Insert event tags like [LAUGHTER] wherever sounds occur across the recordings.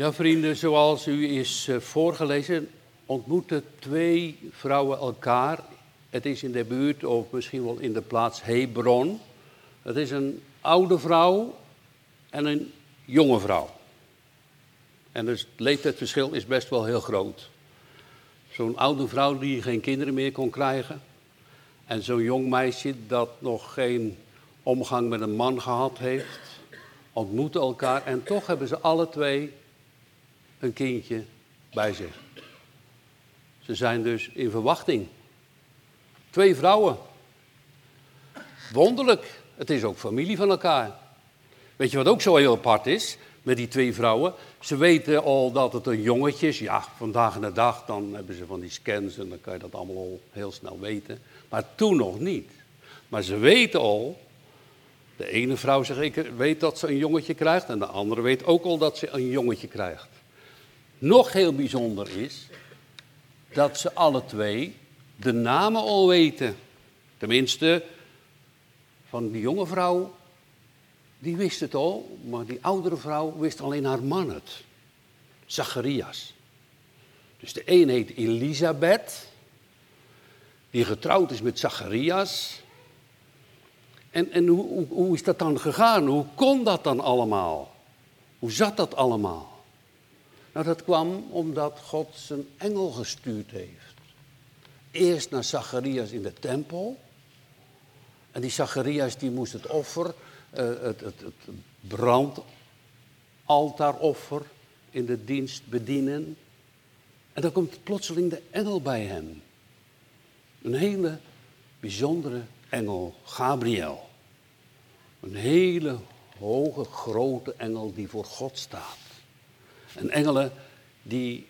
Ja, vrienden, zoals u is eh, voorgelezen, ontmoeten twee vrouwen elkaar. Het is in de buurt of misschien wel in de plaats Hebron. Het is een oude vrouw en een jonge vrouw. En dus het leeftijdsverschil is best wel heel groot. Zo'n oude vrouw die geen kinderen meer kon krijgen. En zo'n jong meisje dat nog geen omgang met een man gehad heeft. Ontmoeten elkaar en toch hebben ze alle twee een kindje bij zich. Ze zijn dus in verwachting. Twee vrouwen. Wonderlijk. Het is ook familie van elkaar. Weet je wat ook zo heel apart is met die twee vrouwen? Ze weten al dat het een jongetje is. Ja, vandaag de dag dan hebben ze van die scans en dan kan je dat allemaal al heel snel weten. Maar toen nog niet. Maar ze weten al, de ene vrouw zeg ik, weet dat ze een jongetje krijgt en de andere weet ook al dat ze een jongetje krijgt. Nog heel bijzonder is dat ze alle twee de namen al weten. Tenminste, van die jonge vrouw, die wist het al, maar die oudere vrouw wist alleen haar man het. Zacharias. Dus de een heet Elisabeth, die getrouwd is met Zacharias. En, en hoe, hoe, hoe is dat dan gegaan? Hoe kon dat dan allemaal? Hoe zat dat allemaal? Nou, dat kwam omdat God zijn engel gestuurd heeft. Eerst naar Zacharias in de tempel. En die Zacharias die moest het offer, uh, het, het, het brandaltaaroffer in de dienst bedienen. En dan komt plotseling de engel bij hem. Een hele bijzondere engel, Gabriel. Een hele hoge, grote engel die voor God staat. En engelen die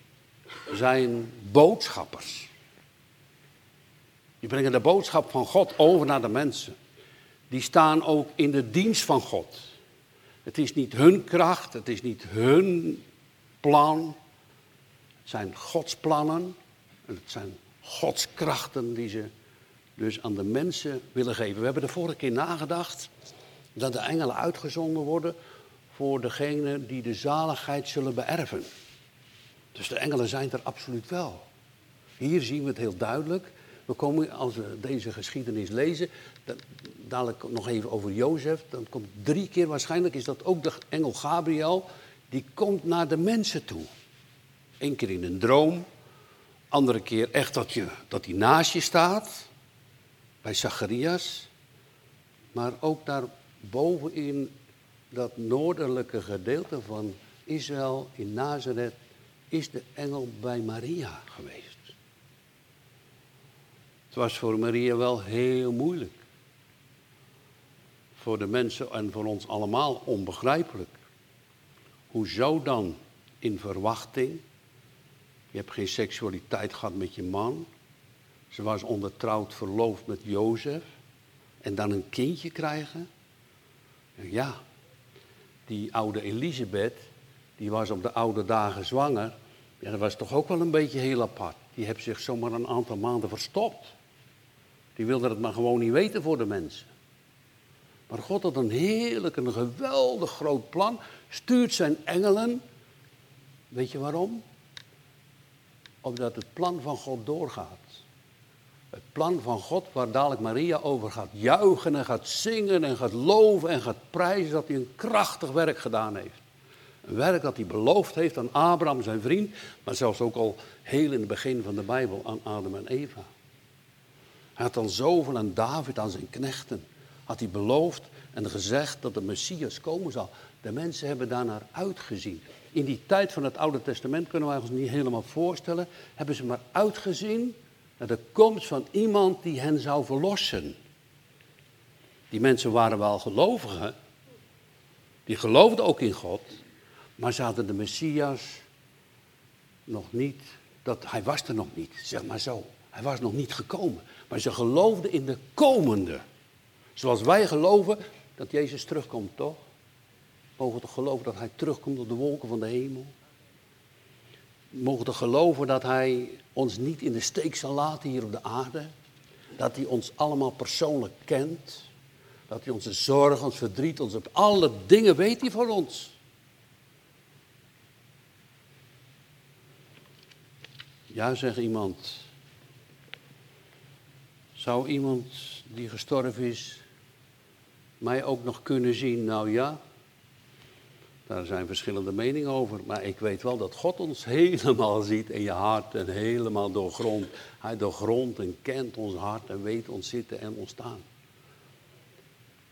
zijn boodschappers. Die brengen de boodschap van God over naar de mensen. Die staan ook in de dienst van God. Het is niet hun kracht, het is niet hun plan. Het zijn Gods plannen en het zijn Gods krachten die ze dus aan de mensen willen geven. We hebben de vorige keer nagedacht dat de engelen uitgezonden worden voor degene die de zaligheid zullen beërven. Dus de engelen zijn er absoluut wel. Hier zien we het heel duidelijk. We komen, als we deze geschiedenis lezen, dadelijk nog even over Jozef, dan komt drie keer waarschijnlijk, is dat ook de engel Gabriel, die komt naar de mensen toe. Eén keer in een droom, andere keer echt dat, je, dat hij naast je staat, bij Zacharias, maar ook daar bovenin dat noordelijke gedeelte van Israël in Nazareth is de engel bij Maria geweest. Het was voor Maria wel heel moeilijk. Voor de mensen en voor ons allemaal onbegrijpelijk. Hoezo dan in verwachting? Je hebt geen seksualiteit gehad met je man. Ze was ondertrouwd verloofd met Jozef. En dan een kindje krijgen? Ja, die oude Elisabeth, die was op de oude dagen zwanger. Ja, dat was toch ook wel een beetje heel apart. Die heeft zich zomaar een aantal maanden verstopt. Die wilde het maar gewoon niet weten voor de mensen. Maar God had een heerlijk, een geweldig groot plan. Stuurt zijn engelen. Weet je waarom? Omdat het plan van God doorgaat. Het plan van God waar dadelijk Maria over gaat juichen en gaat zingen en gaat loven en gaat prijzen dat hij een krachtig werk gedaan heeft. Een werk dat hij beloofd heeft aan Abraham, zijn vriend, maar zelfs ook al heel in het begin van de Bijbel aan Adam en Eva. Hij had al zoveel aan David, aan zijn knechten, had hij beloofd en gezegd dat de Messias komen zal. De mensen hebben daarnaar uitgezien. In die tijd van het Oude Testament kunnen wij ons niet helemaal voorstellen, hebben ze maar uitgezien naar de komst van iemand die hen zou verlossen. Die mensen waren wel gelovigen, die geloofden ook in God, maar ze hadden de Messias nog niet, dat, hij was er nog niet, zeg maar zo. Hij was nog niet gekomen, maar ze geloofden in de komende. Zoals wij geloven dat Jezus terugkomt, toch? Mogen toch geloven dat hij terugkomt op de wolken van de hemel? mogen geloven dat Hij ons niet in de steek zal laten hier op de aarde. Dat Hij ons allemaal persoonlijk kent. Dat Hij onze zorg, ons verdriet, onze, alle dingen weet Hij van ons. Ja, zegt iemand. Zou iemand die gestorven is mij ook nog kunnen zien? Nou ja, daar zijn verschillende meningen over. Maar ik weet wel dat God ons [LAUGHS] helemaal ziet in je hart en helemaal doorgrond. Hij doorgrondt en kent ons hart en weet ons zitten en ons staan.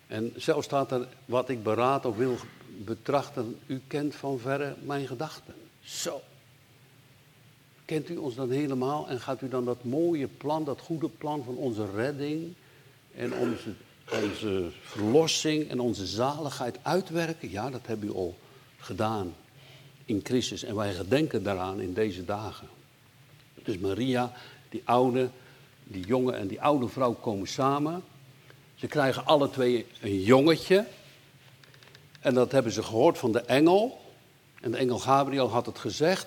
En zelfs staat er, wat ik beraad of wil betrachten, u kent van verre mijn gedachten. Zo. Kent u ons dan helemaal en gaat u dan dat mooie plan, dat goede plan van onze redding en onze, onze verlossing en onze zaligheid uitwerken? Ja, dat hebben u al gedaan in Christus en wij gedenken daaraan in deze dagen. Dus Maria, die oude, die jonge en die oude vrouw komen samen. Ze krijgen alle twee een jongetje. En dat hebben ze gehoord van de engel. En de engel Gabriel had het gezegd.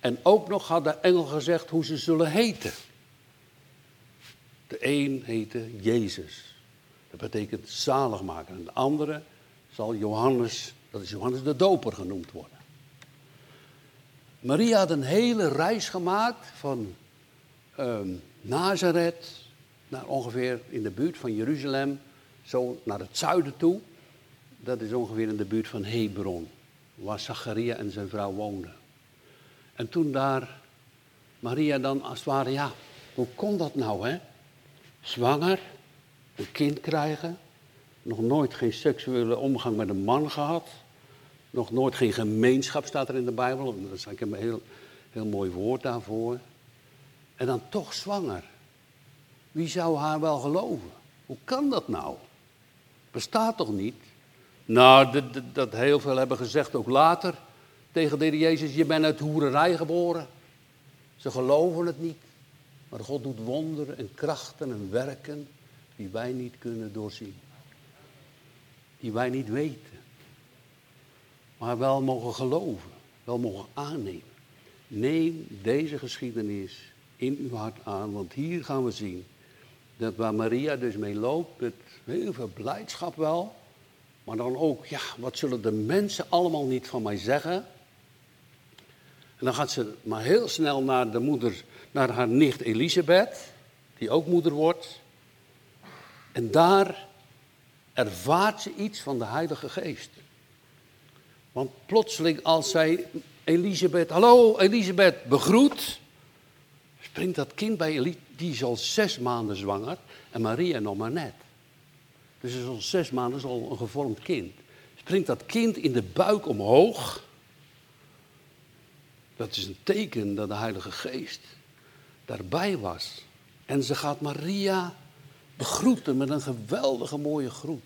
En ook nog had de engel gezegd hoe ze zullen heten. De een heette Jezus. Dat betekent zaligmaker. En de andere zal Johannes, dat is Johannes de Doper genoemd worden. Maria had een hele reis gemaakt van um, Nazareth naar ongeveer in de buurt van Jeruzalem, zo naar het zuiden toe. Dat is ongeveer in de buurt van Hebron, waar Zacharia en zijn vrouw woonden. En toen daar Maria dan als het ware, ja, hoe kon dat nou hè? Zwanger, een kind krijgen, nog nooit geen seksuele omgang met een man gehad, nog nooit geen gemeenschap staat er in de Bijbel, dat is eigenlijk een heel, heel mooi woord daarvoor. En dan toch zwanger. Wie zou haar wel geloven? Hoe kan dat nou? Bestaat toch niet? Nou, dat, heel veel hebben gezegd ook later tegen de Jezus, je bent uit hoererij geboren. Ze geloven het niet. Maar God doet wonderen en krachten en werken die wij niet kunnen doorzien. Die wij niet weten. Maar wel mogen geloven, wel mogen aannemen. Neem deze geschiedenis in uw hart aan, want hier gaan we zien dat waar Maria dus mee loopt, met heel veel blijdschap wel, maar dan ook, ja, wat zullen de mensen allemaal niet van mij zeggen? En dan gaat ze maar heel snel naar de moeder, naar haar nicht Elisabeth, die ook moeder wordt. En daar ervaart ze iets van de Heilige Geest. Want plotseling als zij Elisabeth, hallo Elisabeth, begroet, springt dat kind bij Elisabeth, die is al zes maanden zwanger en Maria nog maar net. Dus is al zes maanden is al een gevormd kind. Springt dat kind in de buik omhoog. Dat is een teken dat de Heilige Geest daarbij was. En ze gaat Maria begroeten met een geweldige mooie groet.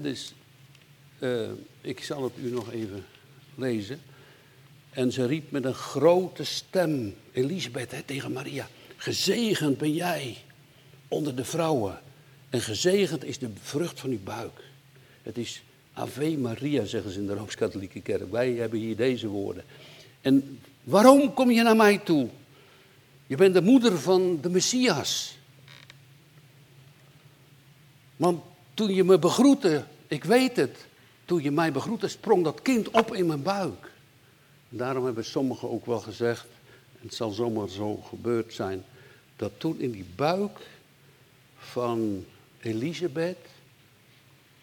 Dus uh, ik zal het u nog even lezen. En ze riep met een grote stem, Elisabeth tegen Maria, gezegend ben jij onder de vrouwen en gezegend is de vrucht van uw buik. Het is Ave Maria, zeggen ze in de Rooms-Katholieke Kerk. Wij hebben hier deze woorden. En waarom kom je naar mij toe? Je bent de moeder van de Messias. Want toen je me begroette, ik weet het, toen je mij begroette, sprong dat kind op in mijn buik. Daarom hebben sommigen ook wel gezegd, en het zal zomaar zo gebeurd zijn, dat toen in die buik van Elisabeth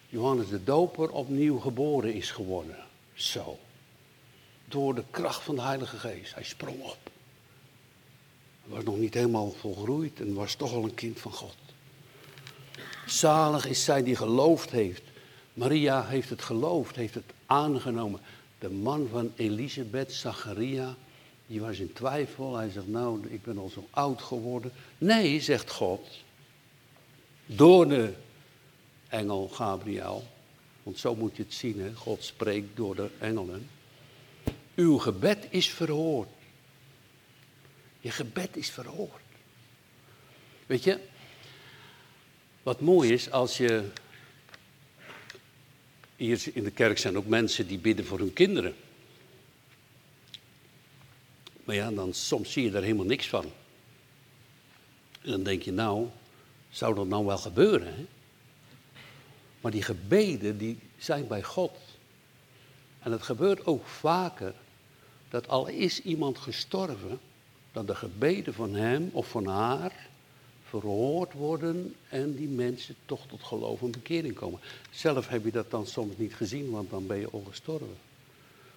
Johannes de Doper opnieuw geboren is geworden. Zo. Door de kracht van de Heilige Geest. Hij sprong op. Hij was nog niet helemaal volgroeid en was toch al een kind van God. Zalig is zij die geloofd heeft. Maria heeft het geloofd, heeft het aangenomen. De man van Elisabeth, Zacharia, die was in twijfel. Hij zegt, nou, ik ben al zo oud geworden. Nee, zegt God. Door de engel Gabriel. Want zo moet je het zien, hè? God spreekt door de engelen. Uw gebed is verhoord. Je gebed is verhoord. Weet je, wat mooi is als je. Hier in de kerk zijn ook mensen die bidden voor hun kinderen. Maar ja, dan soms zie je daar helemaal niks van. En dan denk je, nou, zou dat nou wel gebeuren? Maar die gebeden die zijn bij God. En het gebeurt ook vaker dat al is iemand gestorven, dat de gebeden van hem of van haar verhoord worden en die mensen toch tot geloof en bekering komen. Zelf heb je dat dan soms niet gezien, want dan ben je al gestorven.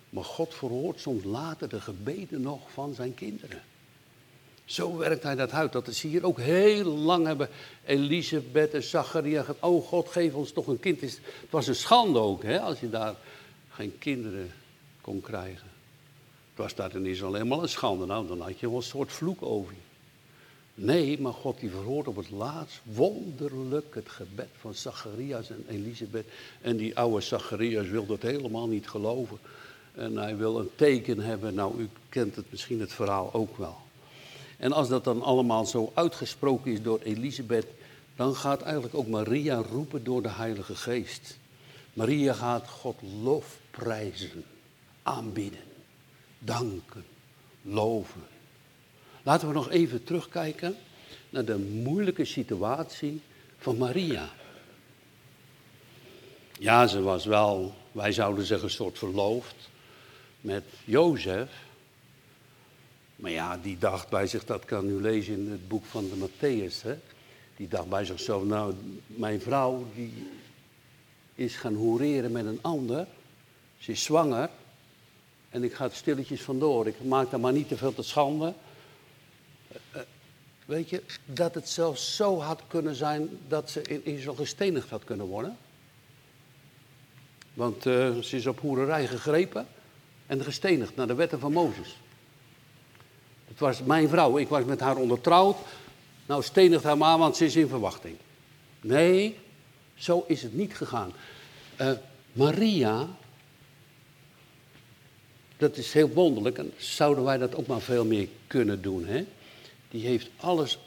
Maar God verhoort soms later de gebeden nog van zijn kinderen. Zo werkt hij dat uit. Dat is hier ook heel lang hebben Elisabeth en Zacharia oh God geef ons toch een kind. Het was een schande ook, hè, als je daar geen kinderen kon krijgen. Het was daar in Israël helemaal een schande. Nou, dan had je wel een soort vloek over je. Nee, maar God die verhoort op het laatst wonderlijk het gebed van Zacharias en Elisabeth. En die oude Zacharias wil dat helemaal niet geloven. En hij wil een teken hebben. Nou, u kent het misschien het verhaal ook wel. En als dat dan allemaal zo uitgesproken is door Elisabeth, dan gaat eigenlijk ook Maria roepen door de Heilige Geest. Maria gaat God lof prijzen, aanbidden, danken, loven. Laten we nog even terugkijken naar de moeilijke situatie van Maria. Ja, ze was wel, wij zouden zeggen, een soort verloofd met Jozef. Maar ja, die dacht bij zich, dat kan u lezen in het boek van de Matthäus. Hè? Die dacht bij zichzelf, nou, mijn vrouw die is gaan hoereren met een ander. Ze is zwanger. En ik ga het stilletjes vandoor. Ik maak daar maar niet te veel te schande. Eh, weet je, dat het zelfs zo had kunnen zijn dat ze in Israël gestenigd had kunnen worden. Want uh, ze is op hoererij gegrepen en gestenigd naar de wetten van Mozes. Het was mijn vrouw, ik was met haar ondertrouwd. Nou, stenigt haar maar, want ze is in verwachting. Nee, zo is het niet gegaan. Uh, Maria, dat is heel wonderlijk en zouden wij dat ook maar veel meer kunnen doen. Hè? Die heeft alles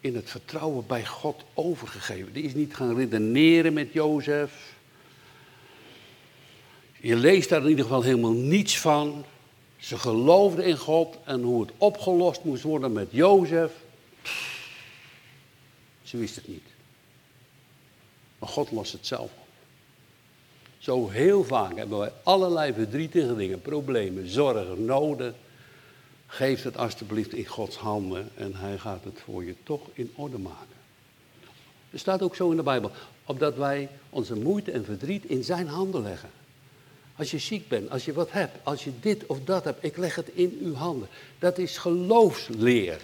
in het vertrouwen bij God overgegeven. Die is niet gaan redeneren met Jozef. Je leest daar in ieder geval helemaal niets van. Ze geloofden in God en hoe het opgelost moest worden met Jozef. Ze wist het niet. Maar God lost het zelf op. Zo heel vaak hebben wij allerlei verdrietige dingen, problemen, zorgen, noden. Geef het alstublieft in Gods handen en Hij gaat het voor je toch in orde maken. Er staat ook zo in de Bijbel, opdat wij onze moeite en verdriet in Zijn handen leggen. Als je ziek bent, als je wat hebt, als je dit of dat hebt, ik leg het in uw handen. Dat is geloofsleer.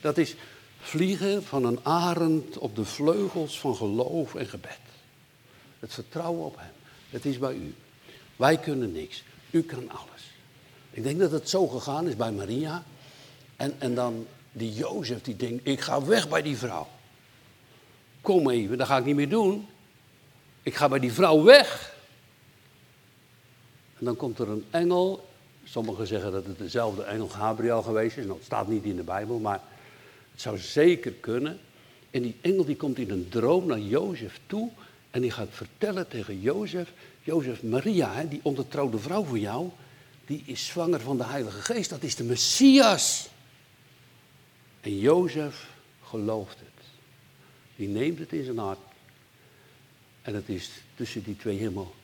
Dat is vliegen van een arend op de vleugels van geloof en gebed. Het vertrouwen op Hem. Het is bij u. Wij kunnen niks. U kan alles. Ik denk dat het zo gegaan is bij Maria. En, en dan die Jozef die denkt, ik ga weg bij die vrouw. Kom even, dat ga ik niet meer doen. Ik ga bij die vrouw weg. En dan komt er een engel. Sommigen zeggen dat het dezelfde engel Gabriel geweest is. Nou, het staat niet in de Bijbel, maar het zou zeker kunnen. En die engel die komt in een droom naar Jozef toe. En die gaat vertellen tegen Jozef. Jozef, Maria, die ondertrouwde vrouw voor jou. Die is zwanger van de Heilige Geest. Dat is de Messias. En Jozef gelooft het. Die neemt het in zijn hart. En het is tussen die twee helemaal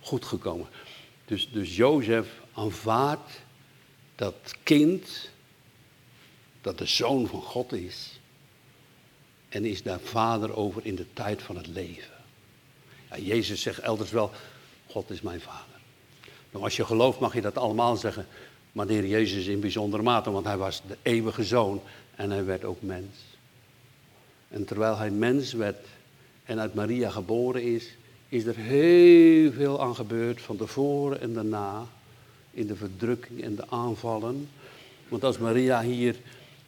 goed gekomen. Dus, dus Jozef aanvaardt dat kind, dat de zoon van God is, en is daar vader over in de tijd van het leven. Ja, Jezus zegt elders wel, God is mijn vader. Nou, als je gelooft mag je dat allemaal zeggen, maar de Heer Jezus in bijzondere mate, want hij was de eeuwige zoon en hij werd ook mens. En terwijl hij mens werd en uit Maria geboren is, is er heel veel aan gebeurd van tevoren en daarna. In de verdrukking en de aanvallen. Want als Maria hier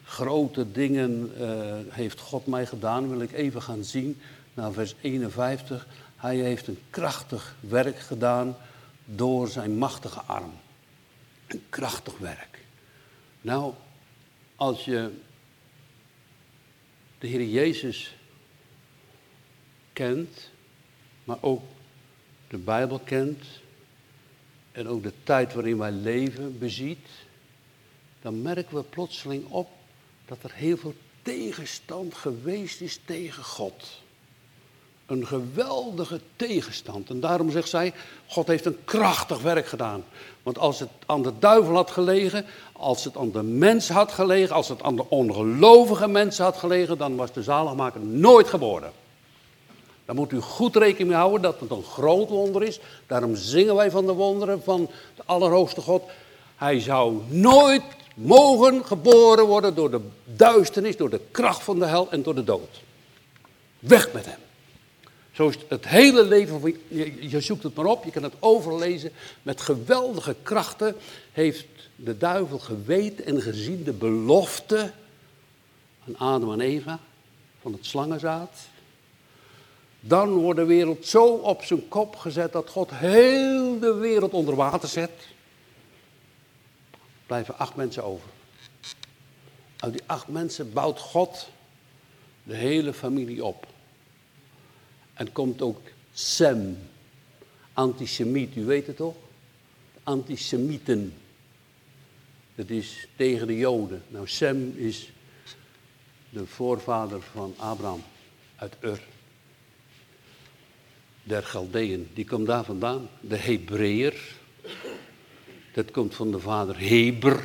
grote dingen uh, heeft God mij gedaan, wil ik even gaan zien naar vers 51. Hij heeft een krachtig werk gedaan door zijn machtige arm. Een krachtig werk. Nou, als je de Heer Jezus kent, maar ook de Bijbel kent en ook de tijd waarin wij leven beziet, dan merken we plotseling op dat er heel veel tegenstand geweest is tegen God. Een geweldige tegenstand. En daarom zegt zij, God heeft een krachtig werk gedaan. Want als het aan de duivel had gelegen, als het aan de mens had gelegen, als het aan de ongelovige mensen had gelegen, dan was de zaligmaker nooit geboren. Daar moet u goed rekening mee houden dat het een groot wonder is. Daarom zingen wij van de wonderen van de Allerhoogste God. Hij zou nooit mogen geboren worden door de duisternis, door de kracht van de hel en door de dood. Weg met hem. Zo het hele leven van je, je zoekt het maar op, je kan het overlezen. Met geweldige krachten heeft de duivel geweten en gezien de belofte aan Adam en Eva van het slangenzaad. Dan wordt de wereld zo op zijn kop gezet dat God heel de wereld onder water zet. Blijven acht mensen over. Uit die acht mensen bouwt God de hele familie op. En komt ook Sem, antisemiet, u weet het toch? Antisemieten. Dat is tegen de Joden. Nou, Sem is de voorvader van Abraham uit Ur. Der Galdeën, die komt daar vandaan. De Hebreeër, dat komt van de vader Heber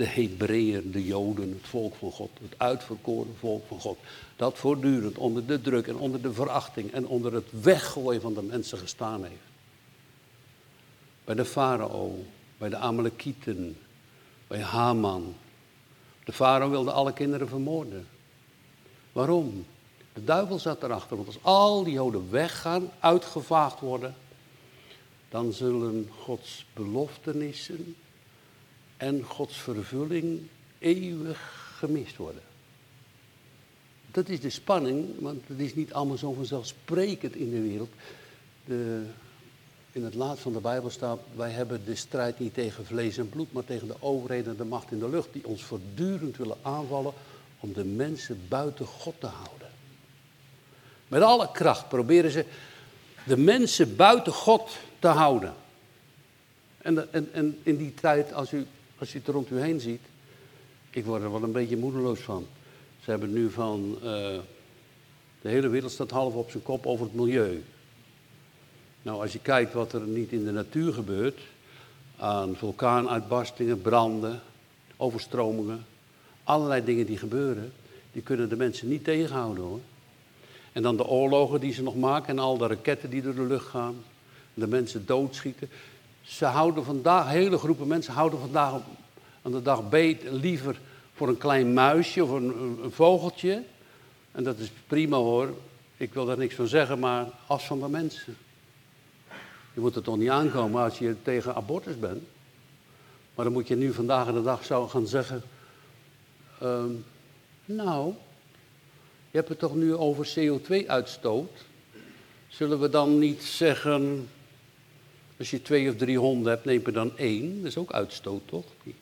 de Hebreeën, de Joden, het volk van God, het uitverkoren volk van God, dat voortdurend onder de druk en onder de verachting en onder het weggooien van de mensen gestaan heeft. Bij de farao, bij de Amalekieten, bij Haman. De farao wilde alle kinderen vermoorden. Waarom? De duivel zat erachter, want als al die Joden weggaan, uitgevaagd worden, dan zullen Gods beloftenissen en Gods vervulling eeuwig gemist worden. Dat is de spanning, want het is niet allemaal zo vanzelfsprekend in de wereld. De, in het laat van de Bijbel staat, wij hebben de strijd niet tegen vlees en bloed, maar tegen de overheden en de macht in de lucht, die ons voortdurend willen aanvallen om de mensen buiten God te houden. Met alle kracht proberen ze de mensen buiten God te houden. En, en, en in die tijd, als u als je het rond u heen ziet, ik word er wel een beetje moedeloos van. Ze hebben nu van, uh, de hele wereld staat half op zijn kop over het milieu. Nou, als je kijkt wat er niet in de natuur gebeurt, aan vulkaanuitbarstingen, branden, overstromingen, allerlei dingen die gebeuren, die kunnen de mensen niet tegenhouden hoor. En dan de oorlogen die ze nog maken en al de raketten die door de lucht gaan, de mensen doodschieten. Ze houden vandaag, hele groepen mensen houden vandaag aan de dag beet liever voor een klein muisje of een, een, vogeltje. En dat is prima hoor, ik wil daar niks van zeggen, maar als van de mensen. Je moet er toch niet aankomen als je tegen abortus bent. Maar dan moet je nu vandaag de dag zou gaan zeggen, ehm, nou, je hebt het toch nu over CO2-uitstoot. Zullen we dan niet zeggen, als je twee of drie honden hebt, neem er dan één. Dat is ook uitstoot, toch? Die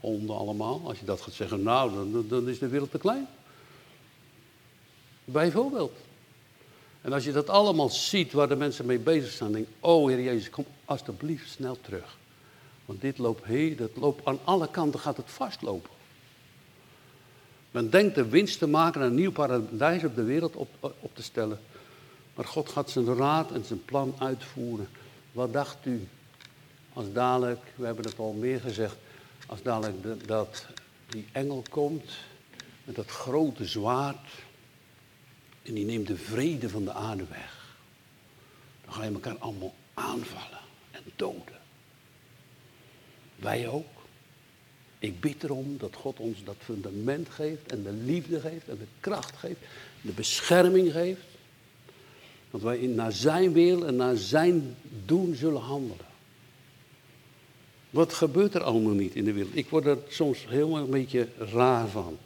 honden allemaal. Als je dat gaat zeggen, nou, dan, dan is de wereld te klein. Bijvoorbeeld. En als je dat allemaal ziet waar de mensen mee bezig zijn, denk oh Heer Jezus, kom alsjeblieft snel terug. Want dit loopt, hey, dat loopt aan alle kanten gaat het vastlopen. Men denkt de winst te maken en een nieuw paradijs op de wereld op, op te stellen. Maar God gaat zijn raad en zijn plan uitvoeren. Wat dacht u als dadelijk, we hebben het al meer gezegd, als dadelijk dat die engel komt met dat grote zwaard en die neemt de vrede van de aarde weg. Dan ga je elkaar allemaal aanvallen en doden. Wij ook. Ik bid erom dat God ons dat fundament geeft en de liefde geeft en de kracht geeft, de bescherming geeft. Dat wij naar zijn wil en naar zijn doen zullen handelen. Wat gebeurt er allemaal niet in de wereld? Ik word er soms helemaal een beetje raar van.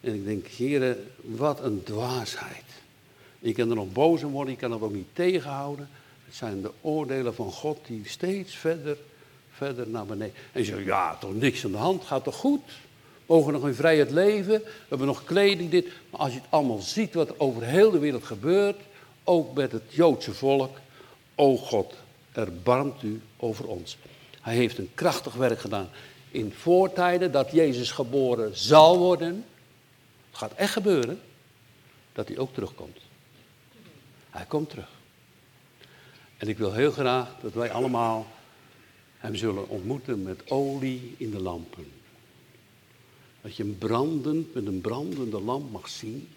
En ik denk, heren, wat een dwaasheid. Je kan er nog boos om worden, je kan het ook niet tegenhouden. Het zijn de oordelen van God die steeds verder, verder naar beneden. En je zegt, ja, toch niks aan de hand, gaat toch goed? We mogen nog in vrijheid leven, we hebben nog kleding, dit. Maar als je het allemaal ziet wat er over heel de wereld gebeurt, ook met het Joodse volk. O God, erbarmt u over ons. Hij heeft een krachtig werk gedaan in voortijden dat Jezus geboren zal worden. Het gaat echt gebeuren dat hij ook terugkomt. Hij komt terug. En ik wil heel graag dat wij allemaal hem zullen ontmoeten met olie in de lampen. Dat je hem brandend, met een brandende lamp mag zien.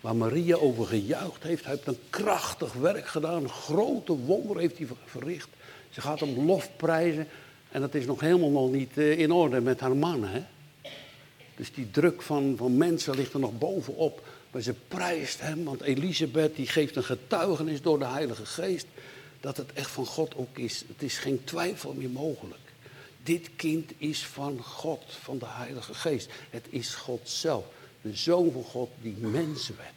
Waar Maria over gejuicht heeft. Hij heeft een krachtig werk gedaan. Een grote wonder heeft hij verricht. Ze gaat hem lofprijzen. En dat is nog helemaal nog niet eh, in orde met haar man. Hè? Dus die druk van, van mensen ligt er nog bovenop. Maar ze prijst hem, want Elisabeth die geeft een getuigenis door de Heilige Geest. Dat het echt van God ook is. Het is geen twijfel meer mogelijk. Dit kind is van God, van de Heilige Geest. Het is God zelf. De Zoon van God die mensen werd.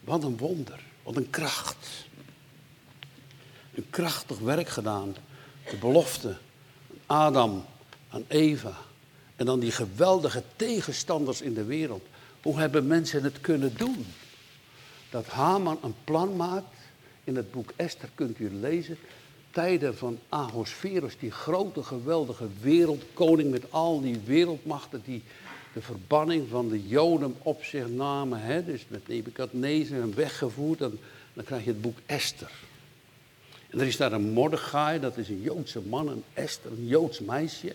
Wat een wonder, wat een kracht. Een krachtig werk gedaan. De belofte aan Adam, aan Eva. En dan die geweldige tegenstanders in de wereld. Hoe hebben mensen het kunnen doen? Dat Haman een plan maakt. In het boek Esther kunt u lezen. Tijden van Ahosverus, die grote geweldige wereldkoning met al die wereldmachten die de verbanning van de Joden op zich namen. Hè? Dus met Nebukadnezar en weggevoerd. En dan krijg je het boek Esther. En er is daar een Mordechai, dat is een Joodse man, een Esther, een Joods meisje.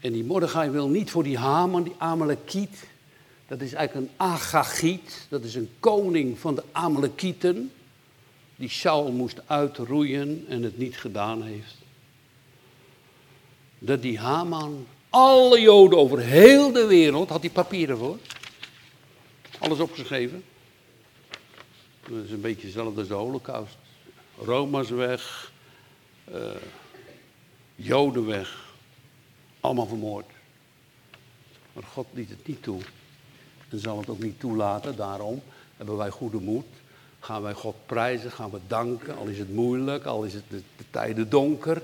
En die Mordechai wil niet voor die Haman, die Amalekiet. Dat is eigenlijk een Agagiet, dat is een koning van de Amalekieten. Die Saul moest uitroeien en het niet gedaan heeft. Dat die Haman alle Joden over heel de wereld, had hij papieren voor. Alles opgeschreven. Dat is een beetje hetzelfde als de holocaust. Roma's weg, uh, Joden weg, allemaal vermoord. Maar God liet het niet toe en zal het ook niet toelaten. Daarom hebben wij goede moed. Gaan wij God prijzen, gaan we danken, al is het moeilijk, al is het de, de tijden donker.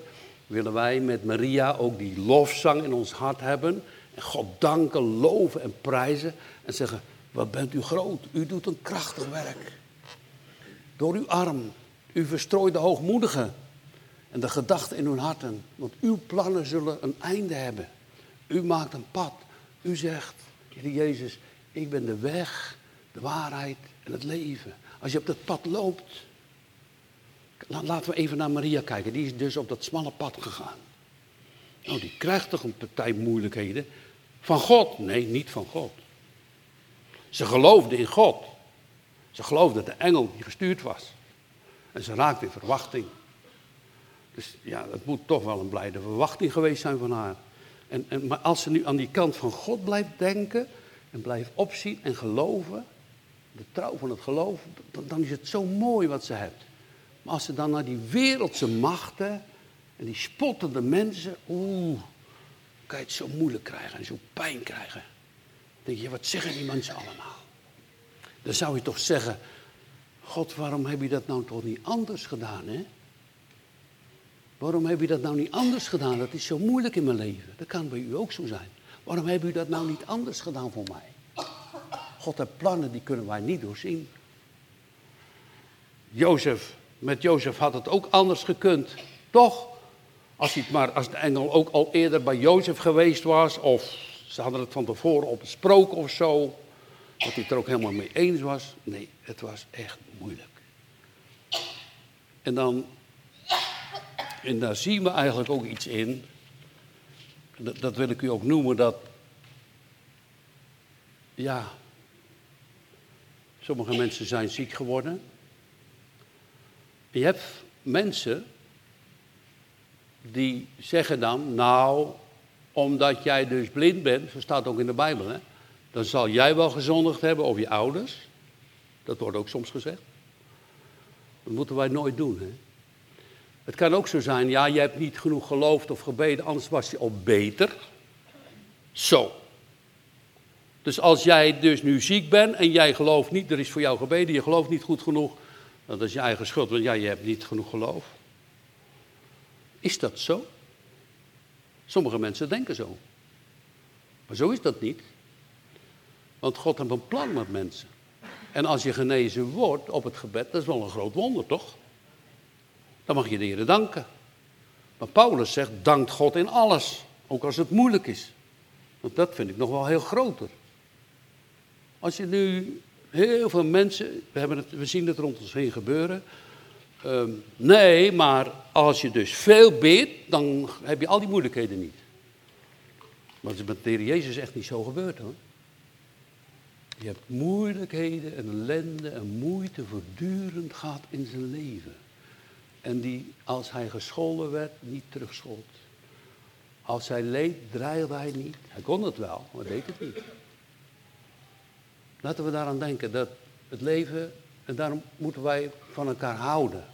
Willen wij met Maria ook die lofzang in ons hart hebben. En God danken, loven en prijzen. En zeggen, wat bent u groot, u doet een krachtig werk. Door uw arm, u verstrooit de hoogmoedigen en de gedachten in hun harten. Want uw plannen zullen een einde hebben. U maakt een pad. U zegt, Heer Jezus, ik ben de weg, de waarheid en het leven. Als je op dat pad loopt, laten we even naar Maria kijken. Die is dus op dat smalle pad gegaan. Nou, die krijgt toch een partij moeilijkheden. Van God? Nee, niet van God. Ze geloofde in God. Ze geloofde de engel die gestuurd was. En ze raakte in verwachting. Dus ja, het moet toch wel een blijde verwachting geweest zijn van haar. En, en, maar als ze nu aan die kant van God blijft denken en blijft opzien en geloven, de trouw van het geloof, dan, dan is het zo mooi wat ze heeft. Als ze dan naar die wereldse machten en die spottende mensen, oeh, kan je het zo moeilijk krijgen en zo pijn krijgen. Dan denk je, wat zeggen die mensen allemaal? Dan zou je toch zeggen, God, waarom heb je dat nou toch niet anders gedaan, hè? Waarom heb je dat nou niet anders gedaan? Dat is zo moeilijk in mijn leven. Dat kan bij u ook zo zijn. Waarom heb u dat nou niet anders gedaan voor mij? God heeft plannen die kunnen wij niet doorzien. Jozef, met Jozef had het ook anders gekund. Toch? Als, het maar, als de engel ook al eerder bij Jozef geweest was, of ze hadden het van tevoren op besproken of zo, dat hij het er ook helemaal mee eens was. Nee, het was echt moeilijk. En dan, en daar zien we eigenlijk ook iets in, dat, dat wil ik u ook noemen, dat, ja, sommige mensen zijn ziek geworden. Je hebt mensen die zeggen dan, nou, omdat jij dus blind bent, zo staat ook in de Bijbel, hè, dan zal jij wel gezondigd hebben of je ouders. Dat wordt ook soms gezegd. Dat moeten wij nooit doen. Hè? Het kan ook zo zijn, ja, je hebt niet genoeg geloofd of gebeden, anders was je al beter. Zo. Dus als jij dus nu ziek bent en jij gelooft niet, er is voor jou gebeden, je gelooft niet goed genoeg, dat is je eigen schuld, want ja, je hebt niet genoeg geloof. Is dat zo? Sommige mensen denken zo. Maar zo is dat niet. Want God heeft een plan met mensen. En als je genezen wordt op het gebed, dat is wel een groot wonder, toch? Dan mag je de Heer danken. Maar Paulus zegt, dankt God in alles. Ook als het moeilijk is. Want dat vind ik nog wel heel groter. Als je nu Heel veel mensen, we, hebben het, we zien het rond ons heen gebeuren. Ehm, nee, maar als je dus veel bidt, dan heb je al die moeilijkheden niet. Maar het is met de Heer Jezus echt niet zo gebeurd hoor. Je hebt moeilijkheden en ellende en moeite voortdurend gehad in zijn leven. En die, als hij gescholden werd, niet terugschold. Als hij leed, dreigde hij niet. Hij kon het wel, maar deed het niet. Laten we daaraan denken dat het leven, en daarom moeten wij van elkaar houden.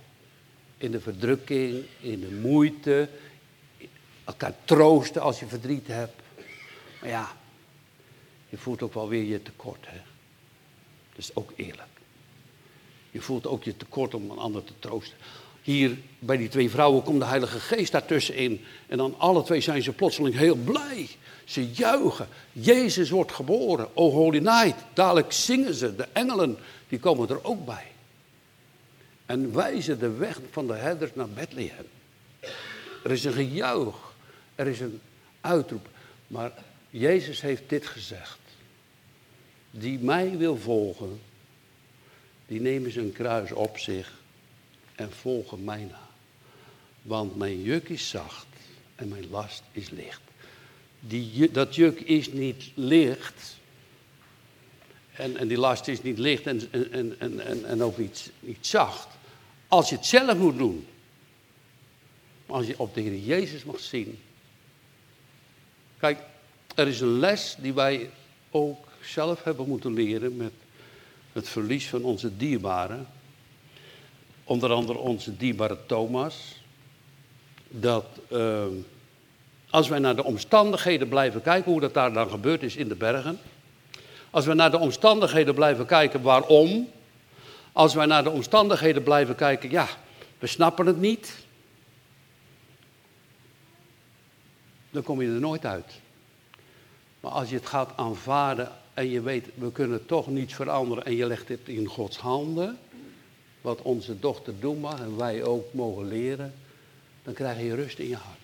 In de verdrukking, in de moeite, elkaar troosten als je verdriet hebt. Maar ja, je voelt ook wel weer je tekort. Hè? Dat is ook eerlijk. Je voelt ook je tekort om een ander te troosten. Hier bij die twee vrouwen komt de Heilige Geest daartussenin. En dan alle twee zijn ze plotseling heel blij. Ze juichen. Jezus wordt geboren. Oh holy night. Dadelijk zingen ze. De engelen die komen er ook bij. En wijzen de weg van de herders naar Bethlehem. Er is een gejuich. Er is een uitroep. Maar Jezus heeft dit gezegd. Die mij wil volgen, die nemen zijn kruis op zich en volgen mij na. Want mijn juk is zacht en mijn last is licht. Die, dat juk is niet licht. En, en die last is niet licht en, en, en, en, en ook niet, zacht. Als je het zelf moet doen. Als je op de Heer Jezus mag zien. Kijk, er is een les die wij ook zelf hebben moeten leren met het verlies van onze dierbaren. Onder andere onze dierbare Thomas. Dat uh, als wij naar de omstandigheden blijven kijken, hoe dat daar dan gebeurd is in de bergen. Als we naar de omstandigheden blijven kijken waarom. Als wij naar de omstandigheden blijven kijken, ja, we snappen het niet. Dan kom je er nooit uit. Maar als je het gaat aanvaarden en je weet, we kunnen toch niets veranderen en je legt het in Gods handen, wat onze dochter doen mag en wij ook mogen leren, dan krijg je rust in je hart.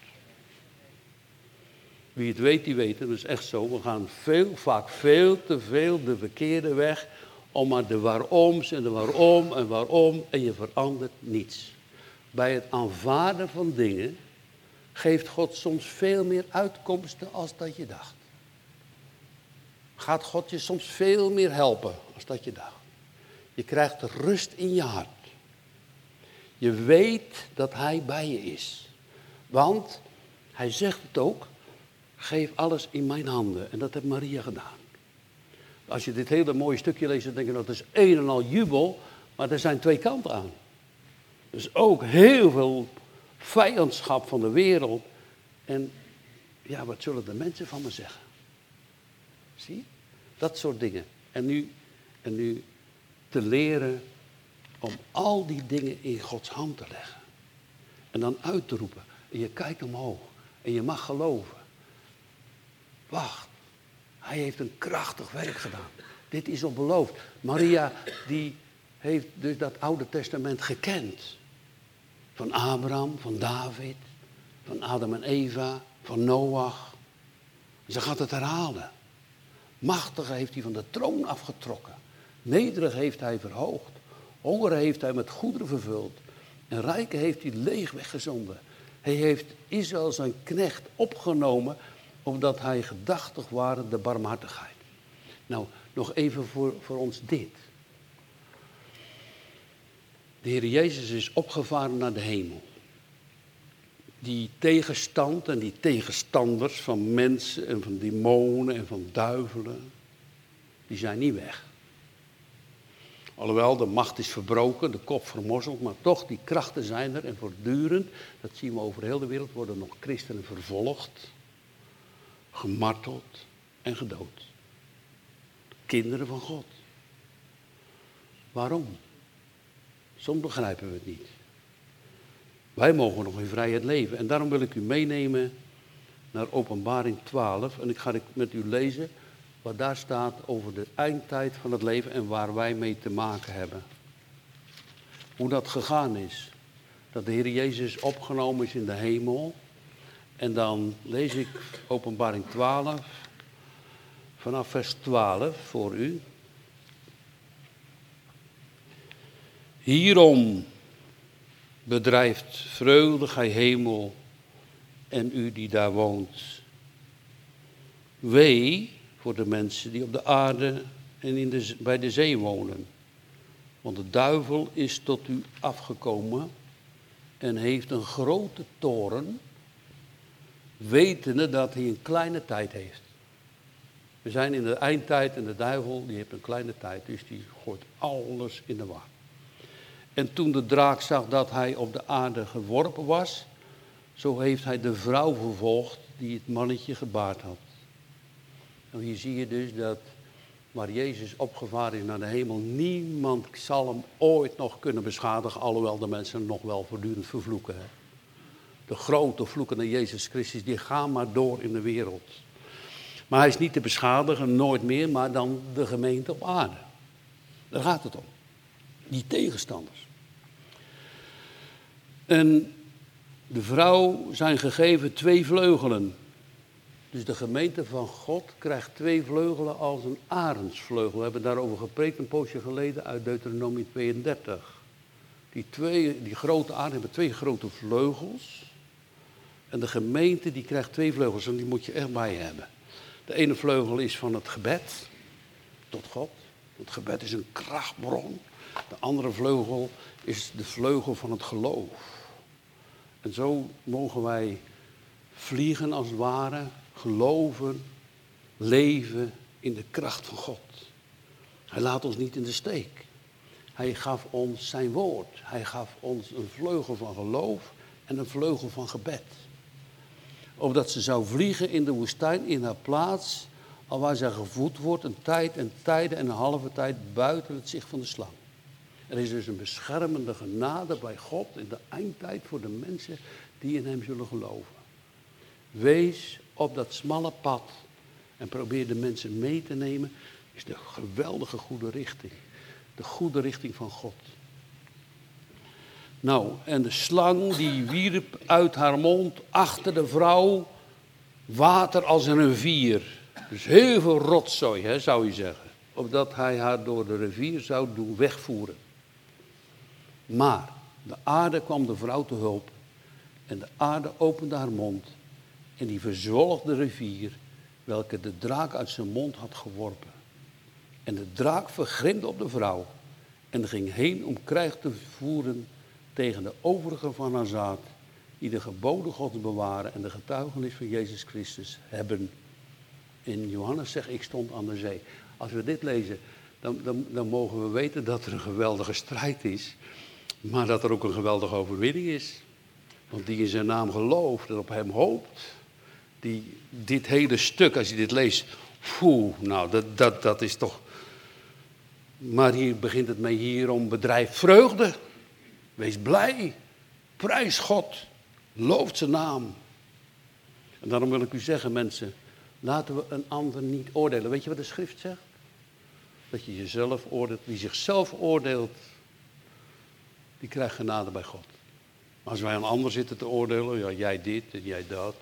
Wie het weet, die weet het. Dat is echt zo. We gaan veel, vaak veel te veel de verkeerde weg om maar de waaroms en de waarom en waarom en je verandert niets. Bij het aanvaarden van dingen geeft God soms veel meer uitkomsten als dat je dacht gaat God je soms veel meer helpen als dat je dacht. Je krijgt rust in je hart. Je weet dat Hij bij je is. Want Hij zegt het ook, geef alles in mijn handen. En dat heeft Maria gedaan. Als je dit hele mooie stukje leest, dan denk je dat is een en al jubel, maar er zijn twee kanten aan. Dus ook heel veel vijandschap van de wereld. En ja, wat zullen de mensen van me zeggen? Zie Dat soort dingen. En nu, en nu te leren om al die dingen in Gods hand te leggen. En dan uit te roepen. En je kijkt omhoog. En je mag geloven. Wacht. Hij heeft een krachtig werk gedaan. Dit is beloofd. Maria, die heeft dus dat Oude Testament gekend. Van Abraham, van David, van Adam en Eva, van Noach. Ze gaat het herhalen. Machtige heeft hij van de troon afgetrokken. Nederig heeft hij verhoogd. Hongeren heeft hij met goederen vervuld. En rijken heeft hij leeg weggezonden. Hij heeft Israël zijn knecht opgenomen omdat hij gedachtig waren de barmhartigheid. Nou, nog even voor, voor ons dit. De Heer Jezus is opgevaren naar de hemel die tegenstand en die tegenstanders van mensen en van demonen en van duivelen, die zijn niet weg. Alhoewel de macht is verbroken, de kop vermorzeld, maar toch die krachten zijn er en voortdurend, dat zien we over heel de wereld, worden nog christenen vervolgd, gemarteld en gedood. Kinderen van God. Waarom? Soms begrijpen we het niet. Wij mogen nog in vrijheid leven. En daarom wil ik u meenemen naar Openbaring 12. En ik ga met u lezen wat daar staat over de eindtijd van het leven en waar wij mee te maken hebben. Hoe dat gegaan is. Dat de Heer Jezus opgenomen is in de hemel. En dan lees ik Openbaring 12, vanaf vers 12 voor u. Hierom bedrijft vreugde, gij hemel, en u die daar woont. Wee voor de mensen die op de aarde en in de, bij de zee wonen. Want de duivel is tot u afgekomen en heeft een grote toren, wetende dat hij een kleine tijd heeft. We zijn in de eindtijd en de duivel die heeft een kleine tijd, dus die gooit alles in de war. En toen de draak zag dat hij op de aarde geworpen was, zo heeft hij de vrouw vervolgd die het mannetje gebaard had. En hier zie je dus dat waar Jezus opgevaren is naar de hemel, niemand zal hem ooit nog kunnen beschadigen, alhoewel de mensen nog wel voortdurend vervloeken. Hè. De grote vloeken Jezus Christus, die gaan maar door in de wereld. Maar hij is niet te beschadigen, nooit meer, maar dan de gemeente op aarde. Daar gaat het om. Die tegenstanders. En de vrouw zijn gegeven twee vleugelen. Dus de gemeente van God krijgt twee vleugelen als een arendsvleugel. We hebben daarover gepreekt een poosje geleden uit Deuteronomie 32. Die, twee, die grote aarden hebben twee grote vleugels. En de gemeente die krijgt twee vleugels en die moet je echt bij hebben. De ene vleugel is van het gebed tot God. Het gebed is een krachtbron. De andere vleugel is de vleugel van het geloof. En zo mogen wij vliegen als het ware, geloven, leven in de kracht van God. Hij laat ons niet in de steek. Hij gaf ons zijn woord. Hij gaf ons een vleugel van geloof en een vleugel van gebed. Opdat ze zou vliegen in de woestijn in haar plaats, al waar zij gevoed wordt, een tijd en tijden en een halve tijd buiten het zicht van de slang. Er is dus een beschermende genade bij God in de eindtijd voor de mensen die in Hem zullen geloven. Wees op dat smalle pad en probeer de mensen mee te nemen, is de geweldige goede richting. De goede richting van God. Nou, en de slang die wierp uit haar mond achter de vrouw water als een rivier. Dus heel veel rotzooi, hè, zou je zeggen. Opdat hij haar door de rivier zou doen wegvoeren. Maar de aarde kwam de vrouw te hulp en de aarde opende haar mond en die verzwolg de rivier welke de draak uit zijn mond had geworpen. En de draak vergrimde op de vrouw en ging heen om krijg te voeren tegen de overigen van haar zaad, die de geboden Gods bewaren en de getuigenis van Jezus Christus hebben. In Johannes zegt, ik stond aan de zee. Als we dit lezen, dan, dan, dan mogen we weten dat er een geweldige strijd is. Maar dat er ook een geweldige overwinning is. Want die in zijn naam gelooft en op hem hoopt. Die dit hele stuk, als je dit leest. Poeh, nou, dat, dat, dat is toch. Maar hier begint het mee hierom bedrijf vreugde. Wees blij. Prijs God. Looft zijn naam. En daarom wil ik u zeggen, mensen. Laten we een ander niet oordelen. Weet je wat de schrift zegt? Dat je jezelf oordeelt. Wie zichzelf oordeelt, die krijgt genade bij God. Maar als wij een ander zitten te oordelen, ja, jij dit en jij dat.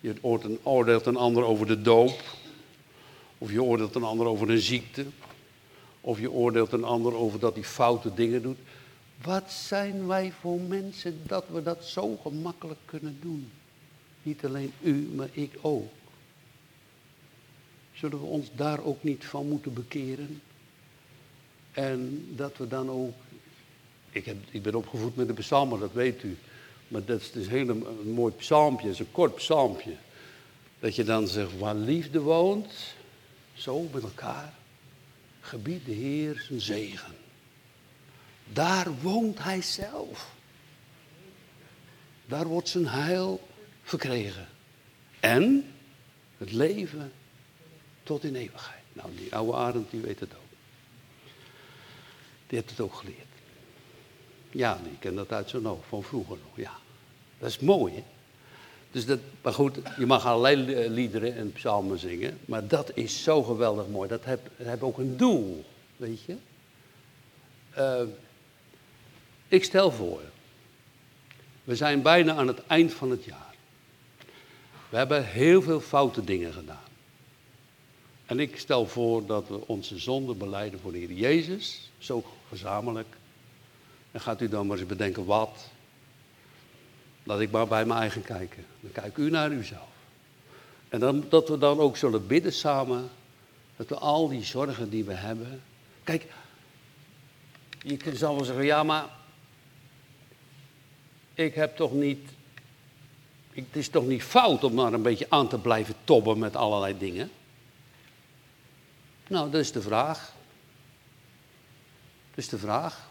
Je oordeelt een ander over de doop. Of je oordeelt een ander over een ziekte. Of je oordeelt een ander over dat hij foute dingen doet. Wat zijn wij voor mensen dat we dat zo gemakkelijk kunnen doen? Niet alleen u, maar ik ook. Zullen we ons daar ook niet van moeten bekeren? En dat we dan ook ik, heb, ik ben opgevoed met de psalmen, dat weet u. Maar dat is dus heel een, mooi psalmpje, een kort psalmpje. Dat je dan zegt, waar liefde woont, zo met elkaar, gebied de Heer zijn zegen. Daar woont hij zelf. Daar wordt zijn heil verkregen. En het leven tot in eeuwigheid. Nou, die oude Arend die weet het ook. Die heeft het ook geleerd. Ja, ik ken dat uit zijn hoofd, van vroeger nog, ja. Dat is mooi, hè? Dus dat, maar goed, je mag allerlei liederen en psalmen zingen, maar dat is zo geweldig mooi. Dat heeft, ook een doel, weet je. Uh, ik stel voor, we zijn bijna aan het eind van het jaar. We hebben heel veel foute dingen gedaan. En ik stel voor dat we onze zonde beleiden voor de Heer Jezus, zo gezamenlijk. En gaat u dan maar eens bedenken wat. Laat ik maar bij mijn eigen kijken. Dan kijk u naar uzelf. En dan, dat we dan ook zullen bidden samen. Dat we al die zorgen die we hebben. Kijk, je zal wel zeggen, ja maar ik heb toch niet, het is toch niet fout om maar een beetje aan te blijven tobben met allerlei dingen? Nou, dat is de vraag. Dat is de vraag.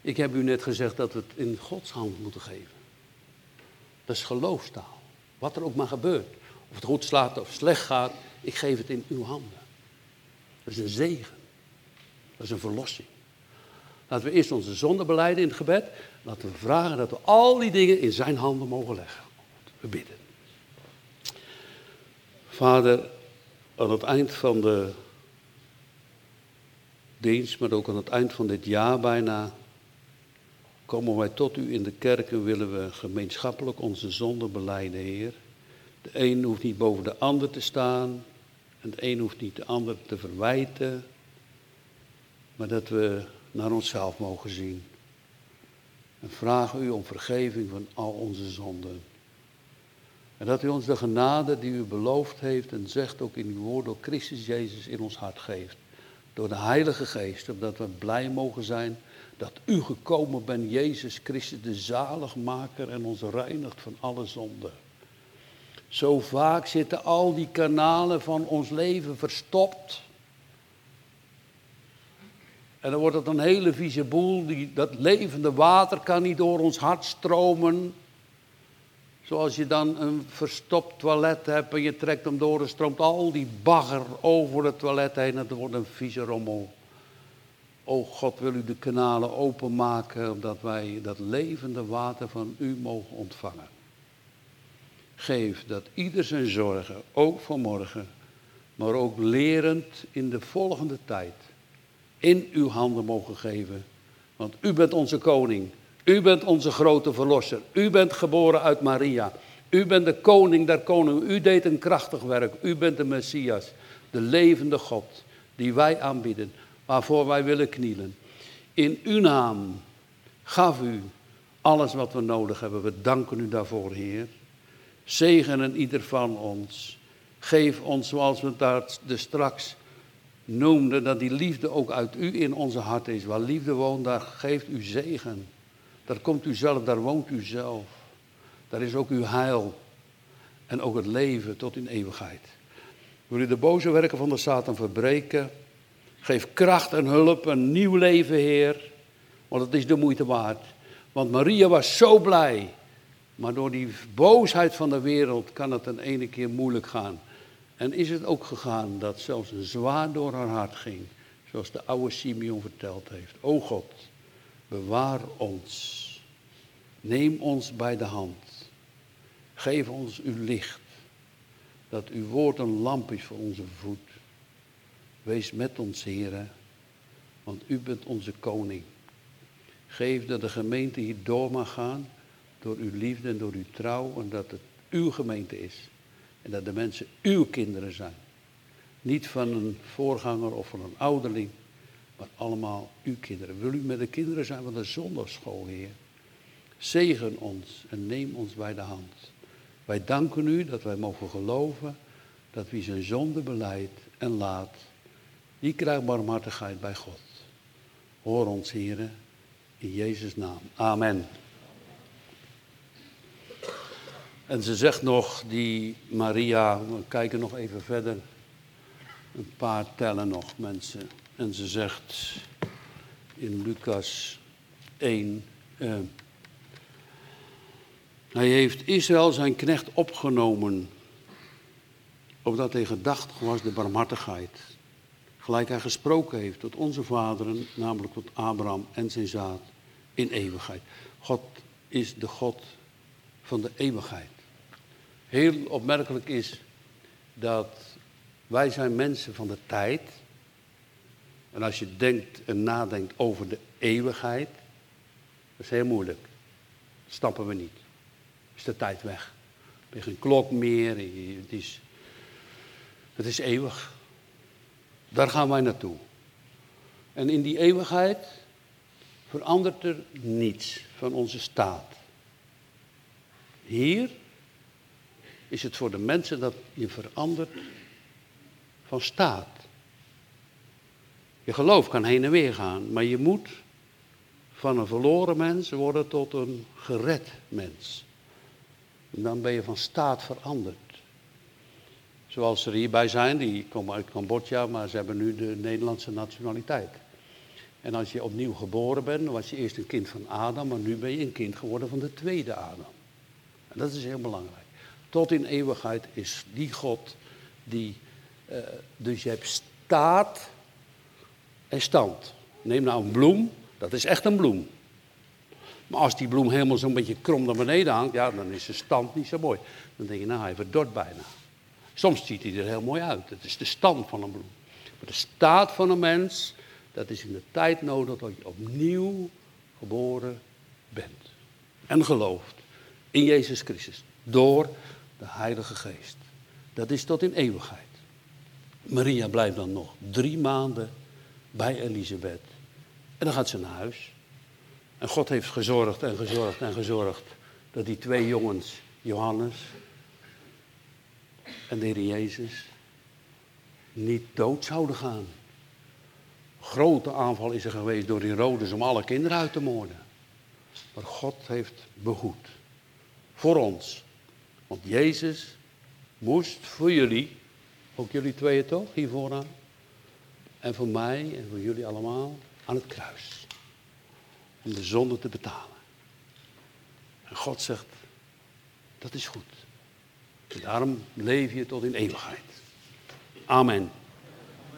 Ik heb u net gezegd dat we het in Gods hand moeten geven. Dat is geloofstaal. Wat er ook maar gebeurt. Of het goed slaat of slecht gaat, ik geef het in uw handen. Dat is een zegen. Dat is een verlossing. Laten we eerst onze zonde beleiden in het gebed. Laten we vragen dat we al die dingen in zijn handen mogen leggen. We bidden. Vader, aan het eind van de dienst, maar ook aan het eind van dit jaar bijna, komen wij tot u in de kerk en willen we gemeenschappelijk onze zonde beleiden, Heer. De een hoeft niet boven de ander te staan en de een hoeft niet de ander te verwijten, maar dat we naar onszelf mogen zien. En vragen u om vergeving van al onze zonden. En dat u ons de genade die u beloofd heeft en zegt ook in uw woord door Christus Jezus in ons hart geeft. Door de Heilige Geest, opdat we blij mogen zijn dat u gekomen bent, Jezus Christus, de zaligmaker en ons reinigt van alle zonden. Zo vaak zitten al die kanalen van ons leven verstopt. En dan wordt het een hele vieze boel. Die, dat levende water kan niet door ons hart stromen. Zoals je dan een verstopt toilet hebt en je trekt hem door en stroomt al die bagger over het toilet heen en het wordt een vieze rommel. O God, wil u de kanalen openmaken, opdat wij dat levende water van u mogen ontvangen. Geef dat ieder zijn zorgen, ook voor morgen, maar ook lerend in de volgende tijd, in uw handen mogen geven. Want u bent onze koning, u bent onze grote verlosser, u bent geboren uit Maria, u bent de koning der koningen, u deed een krachtig werk, u bent de Messias, de levende God die wij aanbieden waarvoor wij willen knielen. In uw naam gaf u alles wat we nodig hebben. We danken u daarvoor, Heer. Zegenen ieder van ons. Geef ons, zoals we daar de straks noemden, dat die liefde ook uit u in onze hart is. Waar liefde woont, daar geeft u zegen. Daar komt u zelf, daar woont u zelf. Daar is ook uw heil. En ook het leven tot in eeuwigheid. Wil u de boze werken van de Satan verbreken? Geef kracht en hulp, een nieuw leven, Heer. Want het is de moeite waard. Want Maria was zo blij. Maar door die boosheid van de wereld kan het een ene keer moeilijk gaan. En is het ook gegaan dat zelfs een zwaar door haar hart ging. Zoals de oude Simeon verteld heeft. O God, bewaar ons. Neem ons bij de hand. Geef ons uw licht. Dat uw woord een lamp is voor onze voet Wees met ons, heren, want u bent onze koning. Geef dat de gemeente hier door mag gaan door uw liefde en door uw trouw en dat het uw gemeente is. En dat de mensen uw kinderen zijn. Niet van een voorganger of van een ouderling, maar allemaal uw kinderen. Wil u met de kinderen zijn van de zondagschool, Heer? Zegen ons en neem ons bij de hand. Wij danken u dat wij mogen geloven dat wie zijn zonde beleidt en laat, die krijgt barmhartigheid bij God. Hoor ons, heren, in Jezus' naam. Amen. En ze zegt nog, die Maria, we kijken nog even verder. Een paar tellen nog, mensen. En ze zegt in Lucas 1. Eh, hij heeft Israël zijn knecht opgenomen, opdat hij gedachtig was de barmhartigheid gelijk hij gesproken heeft tot onze vaderen, namelijk tot Abraham en zijn zaad, in eeuwigheid. God is de God van de eeuwigheid. Heel opmerkelijk is dat wij zijn mensen van de tijd. En als je denkt en nadenkt over de eeuwigheid, dat is heel moeilijk. Dat stappen we niet. Is de tijd weg. Er is geen klok meer. Het is, het is eeuwig. Daar gaan wij naartoe. En in die eeuwigheid verandert er niets van onze staat. Hier is het voor de mensen dat je verandert van staat. Je geloof kan heen en weer gaan, maar je moet van een verloren mens worden tot een gered mens. En dan ben je van staat veranderd. Zoals er hierbij zijn, die komen uit Cambodja, maar ze hebben nu de Nederlandse nationaliteit. En als je opnieuw geboren bent, dan was je eerst een kind van Adam, maar nu ben je een kind geworden van de tweede Adam. En dat is heel belangrijk. Tot in eeuwigheid is die God die. Uh, dus je hebt staat en stand. Neem nou een bloem, dat is echt een bloem. Maar als die bloem helemaal zo'n beetje krom naar beneden hangt, ja, dan is de stand niet zo mooi. Dan denk je, nou, hij verdort bijna. Soms ziet hij er heel mooi uit. Het is de stand van een bloem. Maar de staat van een mens, dat is in de tijd nodig dat je opnieuw geboren bent. En gelooft in Jezus Christus. Door de Heilige Geest. Dat is tot in eeuwigheid. Maria blijft dan nog drie maanden bij Elisabeth. En dan gaat ze naar huis. En God heeft gezorgd en gezorgd en gezorgd dat die twee jongens, Johannes en de Heer Jezus, niet dood zouden gaan. Grote aanval is er geweest door Herodes om alle kinderen uit te moorden. Maar God heeft behoed. Voor ons. Want Jezus moest voor jullie, ook jullie tweeën toch, hier vooraan. En voor mij en voor jullie allemaal aan het kruis. Om de zonde te betalen. En God zegt, dat is goed. En daarom leef je tot in eeuwigheid. Amen.